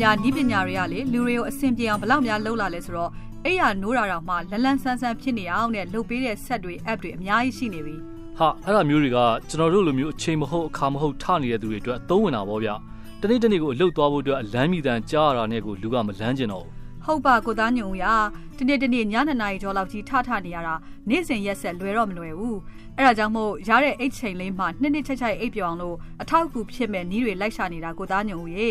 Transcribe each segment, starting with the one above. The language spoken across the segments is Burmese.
များဤပညာတွေကလေလူတွေကိုအဆင်ပြေအောင်ဘလောက်များလုပ်လာလဲဆိုတော့အဲ့ရနိုးတာတော့မှလလန်းဆန်းဆန်းဖြစ်နေအောင်နဲ့လုပ်ပေးတဲ့ set တွေ app တွေအများကြီးရှိနေပြီဟာအဲ့ဒါမျိုးတွေကကျွန်တော်တို့လိုမျိုးအချိန်မဟုတ်အခါမဟုတ်ထနေတဲ့သူတွေအတွက်အသုံးဝင်တာပေါ့ဗျတနေ့တနေ့ကိုအလုပ်သွားဖို့အတွက်အလန်းမီတန်ကြားရတာနဲ့ကိုလူကမလန်းကျင်တော့ဘူးဟုတ်ပါကိုသားညုံရတနေ့တနေ့ညနေနာရီကျော်လောက်ကြီးထထနေရတာနေ့စဉ်ရက်ဆက်လွယ်တော့မလွယ်ဘူးအဲ့ဒါကြောင့်မို့ရတဲ့အိတ်ချိန်လေးမှနှစ်နှစ်ချက်ချက်အိတ်ပြောင်လို့အထောက်အကူဖြစ်မဲ့နီးတွေလိုက်ရှာနေတာကိုသားညုံရေ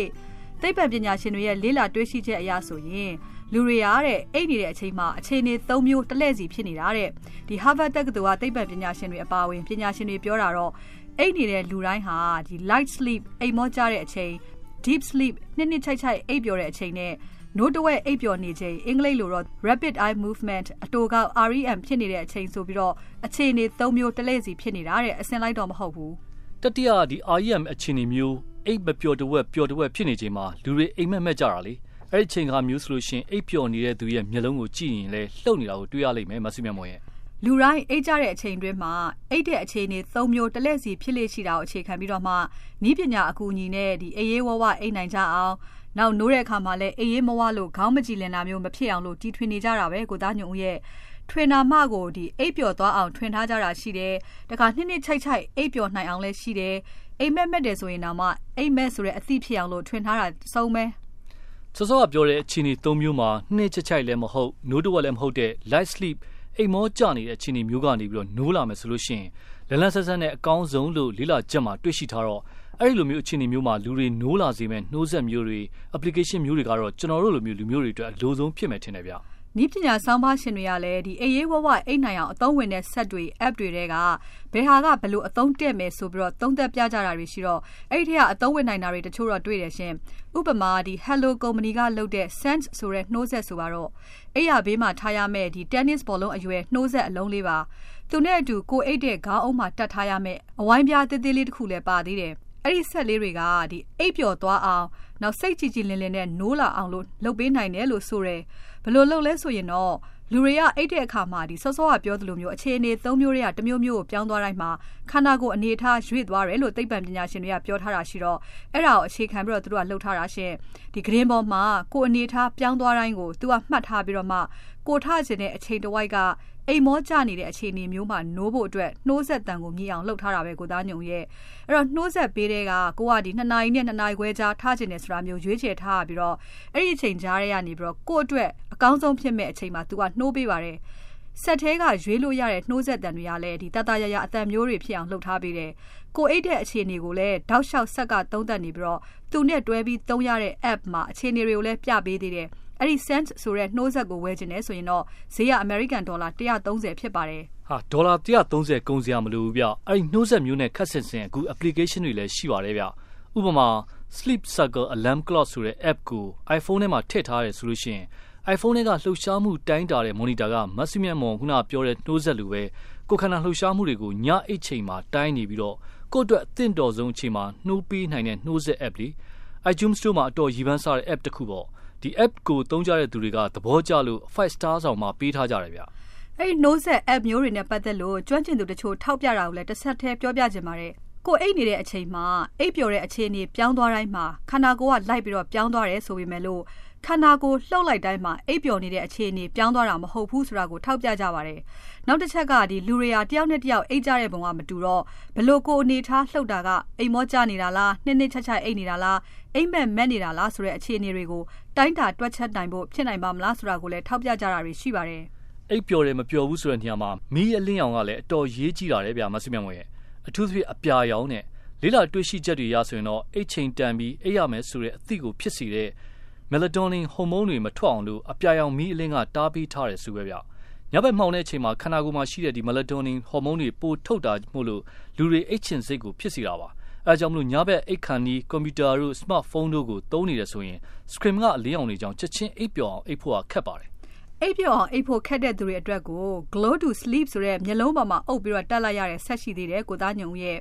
သိပ္ပံပညာရှင်တွေရဲ့လေးလာတွေးရှိချက်အရဆိုရင်လူတွေရတဲ့အိတ်နေတဲ့အချိန်မှာအခြေအနေ၃မျိုးတလဲစီဖြစ်နေတာတဲ့ဒီ Harvard တက္ကသိုလ်ကသိပ္ပံပညာရှင်တွေအပါအဝင်ပညာရှင်တွေပြောတာတော့အိတ်နေတဲ့လူတိုင်းဟာဒီ light sleep အိမ်မောကြတဲ့အချိန် deep sleep နှစ်နှစ်ချိုက်ချိုက်အိပ်ပျော်တဲ့အချိန်နဲ့နိုးတဝက်အိပ်ပျော်နေချိန်အင်္ဂလိပ်လိုတော့ rapid eye movement အတူက REM ဖြစ်နေတဲ့အချိန်ဆိုပြီးတော့အခြေအနေ၃မျိုးတလဲစီဖြစ်နေတာတဲ့အစင်လိုက်တော့မဟုတ်ဘူးတတိယဒီ REM အခြေအနေမျိုး အိပ်မပျော်တဝက်ပျော်တဝက်ဖြစ်နေချိန်မှာလူတွေအိမ်မက်မက်ကြတာလေအဲ့ဒီချိန်ခါမျိုးဆိုလို့ရှိရင်အိပ်ပျော်နေတဲ့သူရဲ့မျက်လုံးကိုကြည့်ရင်လည်းလှုပ်နေတာကိုတွေ့ရလိမ့်မယ်မဆုမြတ်မော်ရဲ့လူတိုင်းအိတ်ကြတဲ့အချိန်တွင်းမှာအိတ်တဲ့အခြေအနေ၃မျိုးတလက်စီဖြစ်လေရှိတာကိုအခြေခံပြီးတော့မှဤပညာအကူအညီနဲ့ဒီအေးရေးဝဝအိတ်နိုင်ကြအောင်နောက်နိုးတဲ့အခါမှာလည်းအေးရေးမဝလို့ခေါင်းမကြည်လင်တာမျိုးမဖြစ်အောင်လို့တီထွင်နေကြတာပဲကိုသားညုံဦးရဲ့ထွင်နာမကိုဒီအိပ်ပျော်သွားအောင်ထွင်ထားကြတာရှိတယ်။တခါနှစ်နှစ်ချိုက်ချိုက်အိပ်ပျော်နိုင်အောင်လည်းရှိတယ်။ အိမ်မက်မက်တယ်ဆိုရင်တော့မှအိမ်မက်ဆိုတဲ့အသည့်ဖြစ်အောင်လို့ထွင်ထားတာစုံပဲ။စောစောကပြောတဲ့အခြေအနေ၃မျိုးမှာနှစ်ချိုက်ချိုက်လည်းမဟုတ်နိုးတဝက်လည်းမဟုတ်တဲ့ light sleep အိမ်မောကြနေတဲ့အခြေအနေမျိုးကနေပြီးတော့နိုးလာမယ်ဆိုလို့ရှိရင်လလန်းဆန်းဆန်းနဲ့အကောင်းဆုံးလို့လေးလာချက်မှာတွေ့ရှိထားတော့အဲ့ဒီလိုမျိုးအခြေအနေမျိုးမှာလူတွေနိုးလာစေမဲ့နှိုးဆက်မျိုးတွေ application မျိုးတွေကတော့ကျွန်တော်တို့လိုမျိုးလူမျိုးတွေအတွက်အလိုဆုံးဖြစ်မယ်ထင်တယ်ဗျ။ နီးပညာဆောင်းပါးရှင်တွေကလည်းဒီအေးရေးဝဝအိတ်နိုင်အောင်အသုံးဝင်တဲ့ set တွေ app တွေတဲကဘယ်ဟာကဘလို့အသုံးတက်မယ်ဆိုပြီးတော့သုံးသက်ပြကြတာတွေရှိတော့အဲ့ဒီထက်ကအသုံးဝင်နိုင်တာတွေတချို့တော့တွေ့တယ်ရှင်ဥပမာဒီ Hello Company ကလုပ်တဲ့ Sense ဆိုတဲ့နှိုးဆက်ဆိုပါတော့အိယာဘေးမှာထားရမယ့်ဒီ tennis ဘောလုံးအရွယ်နှိုးဆက်အလုံးလေးပါသူနဲ့အတူကိုအိတ်တဲ့ခေါင်းအုံးမှာတတ်ထားရမယ့်အဝိုင်းပြားသေးသေးလေးတစ်ခုလည်းပါသေးတယ် အဲ့ဒီဆက်လေးတွေကဒီအိပ်ပျော်သွားအောင်နောက်စိတ်ကြည်ကြည်လင်လင်နဲ့နိုးလာအောင်လို့လုပ်ပေးနိုင်တယ်လို့ဆိုတယ်ဘယ်လိုလုပ်လဲဆိုရင်တော့လူတွေကအိတ်တဲ့အခါမှာဒီစောစောကပြောသလိုမျိုးအခြေအနေ၃မျိုးတွေကတစ်မျိုးမျိုးကိုပြောင်းသွားတိုင်းမှာခန္ဓာကိုယ်အနေအထားရွေ့သွားတယ်လို့သိပ္ပံပညာရှင်တွေကပြောထားတာရှိတော့အဲ့ဒါကိုအခြေခံပြီးတော့သူတို့ကလှုပ်ထားတာရှင်ဒီဂရင်းပေါ်မှာကိုယ်အနေအထားပြောင်းသွားတိုင်းကိုသူကမှတ်ထားပြီးတော့မှ ကိုထခြင်းတဲ့အချိန်တစ်ဝိုက်ကအိမ်မောကျနေတဲ့အခြေအနေမျိုးမှာနိုးဖို့အတွက်နှိုးဆက်တန်ကိုမြည်အောင်လှုပ်ထားတာပဲကိုသားညုံရဲ့အဲ့တော့နှိုးဆက်ပေးတဲ့ကကိုကဒီ2နာရီနဲ့2နာရီခွဲကြားထားခြင်းနဲ့ဆိုတာမျိုးရွေးချယ်ထားပြီးတော့အဲ့ဒီအချိန်ကြားထဲကနေပြီးတော့ကို့အတွက်အကောင်းဆုံးဖြစ်မဲ့အချိန်မှာ तू ကနှိုးပေးပါတယ်ဆက်သေးကရွေးလို့ရတဲ့နှိုးဆက်တန်တွေကလည်းဒီတတရရအတန်မျိုးတွေဖြစ်အောင်လှုပ်ထားပေးတယ်။ကိုအိတ်တဲ့အခြေအနေကိုလည်းတောက်လျှောက်ဆက်ကသုံးသပ်နေပြီးတော့သူနဲ့တွဲပြီးသုံးရတဲ့ app မှာအခြေအနေတွေကိုလည်းပြပေးသေးတယ်။ အဲ့ဒီ cent ဆိုတဲ့နှိုးဆက်ကိုဝယ်ခြင်းနဲ့ဆိုရင်တော့ဈေးက American Dollar 130ဖြစ်ပါတယ်ဟာဒေါ်လာ130ကုန်စရာမလိုဘူးဗျအဲ့ဒီနှိုးဆက်မျိုးနဲ့ခက်ဆင်ဆင်အခု application တွေလည်းရှိပါတယ်ဗျဥပမာ Sleep Cycle Alarm Clock ဆိုတဲ့ app ကို iPhone ထဲမှာထည့်ထားရဲဆိုလို့ရှိရင် iPhone ထဲကလှုပ်ရှားမှုတိုင်းတာတဲ့ monitor က maximum မွန်ခုနပြောတဲ့နှိုးဆက်လိုပဲကိုခန္ဓာလှုပ်ရှားမှုတွေကိုညအိတ်ချိန်မှာတိုင်းနေပြီးတော့ကိုယ့်အတွက်အသင့်တော်ဆုံးအချိန်မှာနှိုးပေးနိုင်တဲ့နှိုးဆက် app လေး iTunes Store မှာအတော်ရည်ပန်းစားတဲ့ app တစ်ခုပေါ့ ဒီ app ကိုသုံးကြတဲ့သူတွေကသဘောကျလို့5 star ဆောင်မှာပေးထားကြတယ်ဗျအဲ့ဒီ no set app မျိုးတွေနဲ့ပတ်သက်လို့ကျွမ်းကျင်သူတချို့ထောက်ပြတာကိုလည်းတစ်ဆက်တည်းပြောပြခြင်းပါတယ်ကိုအိတ်နေတဲ့အချိန်မှာအိတ်ပျော်တဲ့အခြေအနေပြောင်းသွားတိုင်းမှာခန္ဓာကိုယ်ကလိုက်ပြီးတော့ပြောင်းသွားတယ်ဆိုပေမဲ့လို့ ခန္ဓာကိုယ်လှုပ်လိုက်တိုင်းမှာအိပ်ပျော်နေတဲ့အခြေအနေပြောင်းသွားတာမဟုတ်ဘူးဆိုတာကိုထောက်ပြကြပါတယ်။နောက်တစ်ချက်ကဒီလူတွေဟာတယောက်နဲ့တယောက်အိပ်ကြတဲ့ပုံကမတူတော့ဘလို့ကိုအနေထားလှုပ်တာကအိမ်မောကျနေတာလားနှစ်နှစ်ချက်ချက်အိပ်နေတာလားအိမ်မက်မက်နေတာလားဆိုတဲ့အခြေအနေတွေကိုတိုင်းတာတွက်ချက်နိုင်ဖို့ဖြစ်နိုင်ပါမလားဆိုတာကိုလည်းထောက်ပြကြတာတွေရှိပါတယ်။အိပ်ပျော်တယ်မပျော်ဘူးဆိုတဲ့နေရာမှာမီးအလင်းရောင်ကလည်းအတော်ရေးကြီးတာလေဗျာမဆုမြတ်မွေရဲ့အထူးသဖြင့်အပြာရောင်နဲ့လေးလာတွေ့ရှိချက်တွေရဆိုရင်တော့အိတ်ချိန်တန်ပြီးအိပ်ရမယ်ဆိုတဲ့အသည့်ကိုဖြစ်စေတဲ့ melatonin ဟော်မုန်းတွေမထွက်အောင်လို့အပြာရောင်မီးအလင်းကတားပေးထားတယ်ဆိုပဲဗျညဘက်မှောင်တဲ့အချိန်မှာခန္ဓာကိုယ်မှာရှိတဲ့ဒီ melatonin ဟော်မုန်းတွေပိုထုတ်တာမို့လို့လူတွေအိတ်ချင်စိတ်ကိုဖြစ်စေတာပါအဲကြောင့်မလို့ညဘက်အိတ်ခန်ဒီကွန်ပျူတာတို့ smartphone တို့ကိုသုံးနေတယ်ဆိုရင် screen ကအလင်းအောင်တွေကြောင့်ချက်ချင်းအိပ်ပျော်အောင်အိပ်ဖို့ခက်ပါတယ် အိပ်ပျော်အောင်အိပ်ဖို့ခက်တဲ့သူတွေအတွက်ကို glow to sleep ဆိုတဲ့မျက်လုံးပေါ်မှာအုပ်ပြီးတော့တက်လိုက်ရတဲ့ဆက်ရှိသေးတယ်ကိုသားညုံရဲ့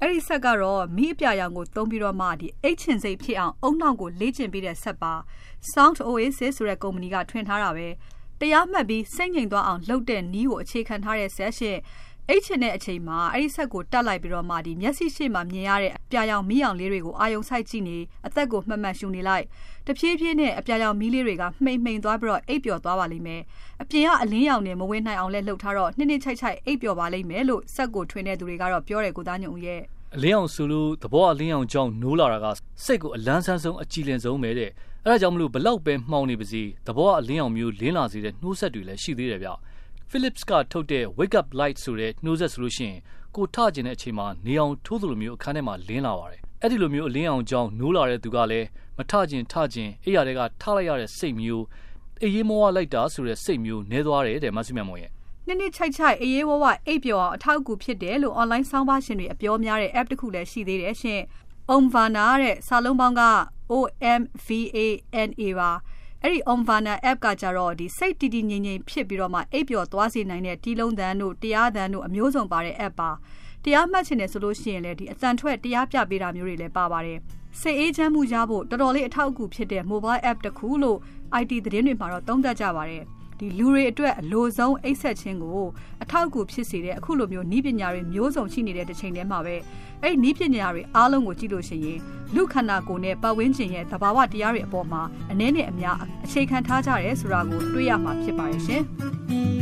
အဲ့ဒီဆက်ကတော့မိအပြာရောင်ကိုသုံးပြီးတော့မှဒီအိတ်ချင်စိတ်ဖြစ်အောင်အုံနောက်ကိုလေ့ကျင့်ပေးတဲ့ဆက်ပါ Sound Oasis ဆိုတဲ့ကုမ္ပဏီကထွင်ထားတာပဲတရားမှတ်ပြီးစိတ်ငြိမ်သွားအောင်လုပ်တဲ့နီးကိုအခြေခံထားတဲ့ဆက်ရှင် အိတ်ချင်တဲ့အချိန်မှာအဲ့ဒီဆက်ကိုတက်လိုက်ပြီးတော့မှဒီမျက်စိရှေ့မှာမြင်ရတဲ့အပြာရောင်မီးရောင်လေးတွေကိုအာယုံဆိုင်ကြည့်နေအသက်ကိုမှတ်မှတ်ရှူနေလိုက်တဖြည်းဖြည်းနဲ့အပြာရောင်မီးလေးတွေကမှိန်မှိန်သွားပြီးတော့အိပ်ပျော်သွားပါလိမ့်မယ်အပြင်ကအလင်းရောင်နဲ့မဝင်နိုင်အောင်လဲလှုပ်ထားတော့နှစ်နှစ်ချိုက်ချိုက်အိပ်ပျော်ပါလိမ့်မယ်လို့ဆက်ကိုထွင်တဲ့သူတွေကတော့ပြောတယ်ကိုသားညုံရဲ့အလင်းအောင်ဆိုလို့သဘောအလင်းအောင်ကြောင့်နိုးလာတာကစိတ်ကိုအလန်းဆန်းဆုံးအကြည်လင်ဆုံးပဲတဲ့အဲဒါကြောင့်မလို့ဘလောက်ပဲမှောင်နေပါစေသဘောအလင်းအောင်မျိုးလင်းလာစေတဲ့နှိုးဆက်တွေလည်းရှိသေးတယ်ဗျ Philips ကထုတ်တဲ့ Wake Up Light ဆိုတဲ့နှိုးဆက်ဆိုလို့ရှိရင်ကိုထကျင်တဲ့အချိန်မှာနေအောင်ထိုးသလိုမျိုးအခန်းထဲမှာလင်းလာပါတယ်အဲ့ဒီလိုမျိုးအလင်းအောင်ကြောင်းနိုးလာတဲ့သူကလည်းမထကျင်ထကျင်အိယာတွေကထားလိုက်ရတဲ့စိတ်မျိုးအေးရေးမောဝလိုက်တာဆိုတဲ့စိတ်မျိုးနဲသွားတယ်တဲ့မဆုမြတ်မောင်ရဲ့နှစ်နှစ်ချိုက်ချိုက်အေးရေးဝဝအိပ်ပျော်အောင်အထောက်အကူဖြစ်တယ်လို့ online ဆောင်းပါးရှင်တွေအပြောများတဲ့ app တစ်ခုလည်းရှိသေးတယ်ရှင်။ Omvana တဲ့စာလုံးပေါင်းက O M V A N A ပါ အဲ့ဒီ Omvana app ကကြတော့ဒီစိတ်တည်တည်ငြိမ်ငြိမ်ဖြစ်ပြီးတော့မှအိပ်ပျော်သွားစေနိုင်တဲ့တီးလုံးသံတို့တရားသံတို့အမျိုးစုံပါတဲ့ app ပါတရားမှတ်ချင်တယ်ဆိုလို့ရှိရင်လည်းဒီအတန်ထွက်တရားပြပေးတာမျိုးတွေလည်းပါပါတယ်စိတ်အေးချမ်းမှုရဖို့တော်တော်လေးအထောက်အကူဖြစ်တဲ့ mobile app တစ်ခုလို့ IT သတင်းတွေမှာတော့သုံးသပ်ကြပါတယ် ဒီလူတွေအတွက်အလိုဆုံးအိတ်ဆက်ခြင်းကိုအထောက်အကူဖြစ်စေတဲ့အခုလိုမျိုးဤပညာတွေမျိုးစုံရှိနေတဲ့တစ်ချိန်တည်းမှာပဲအဲ့ဒီဤပညာတွေအားလုံးကိုကြည့်လို့ရှိရင်လူခန္ဓာကိုယ်နဲ့ပတ်ဝန်းကျင်ရဲ့သဘာဝတရားတွေအပေါ်မှာအနည်းနဲ့အများအခြေခံထားကြရဲဆိုတာကိုတွေ့ရမှာဖြစ်ပါရဲ့ရှင်။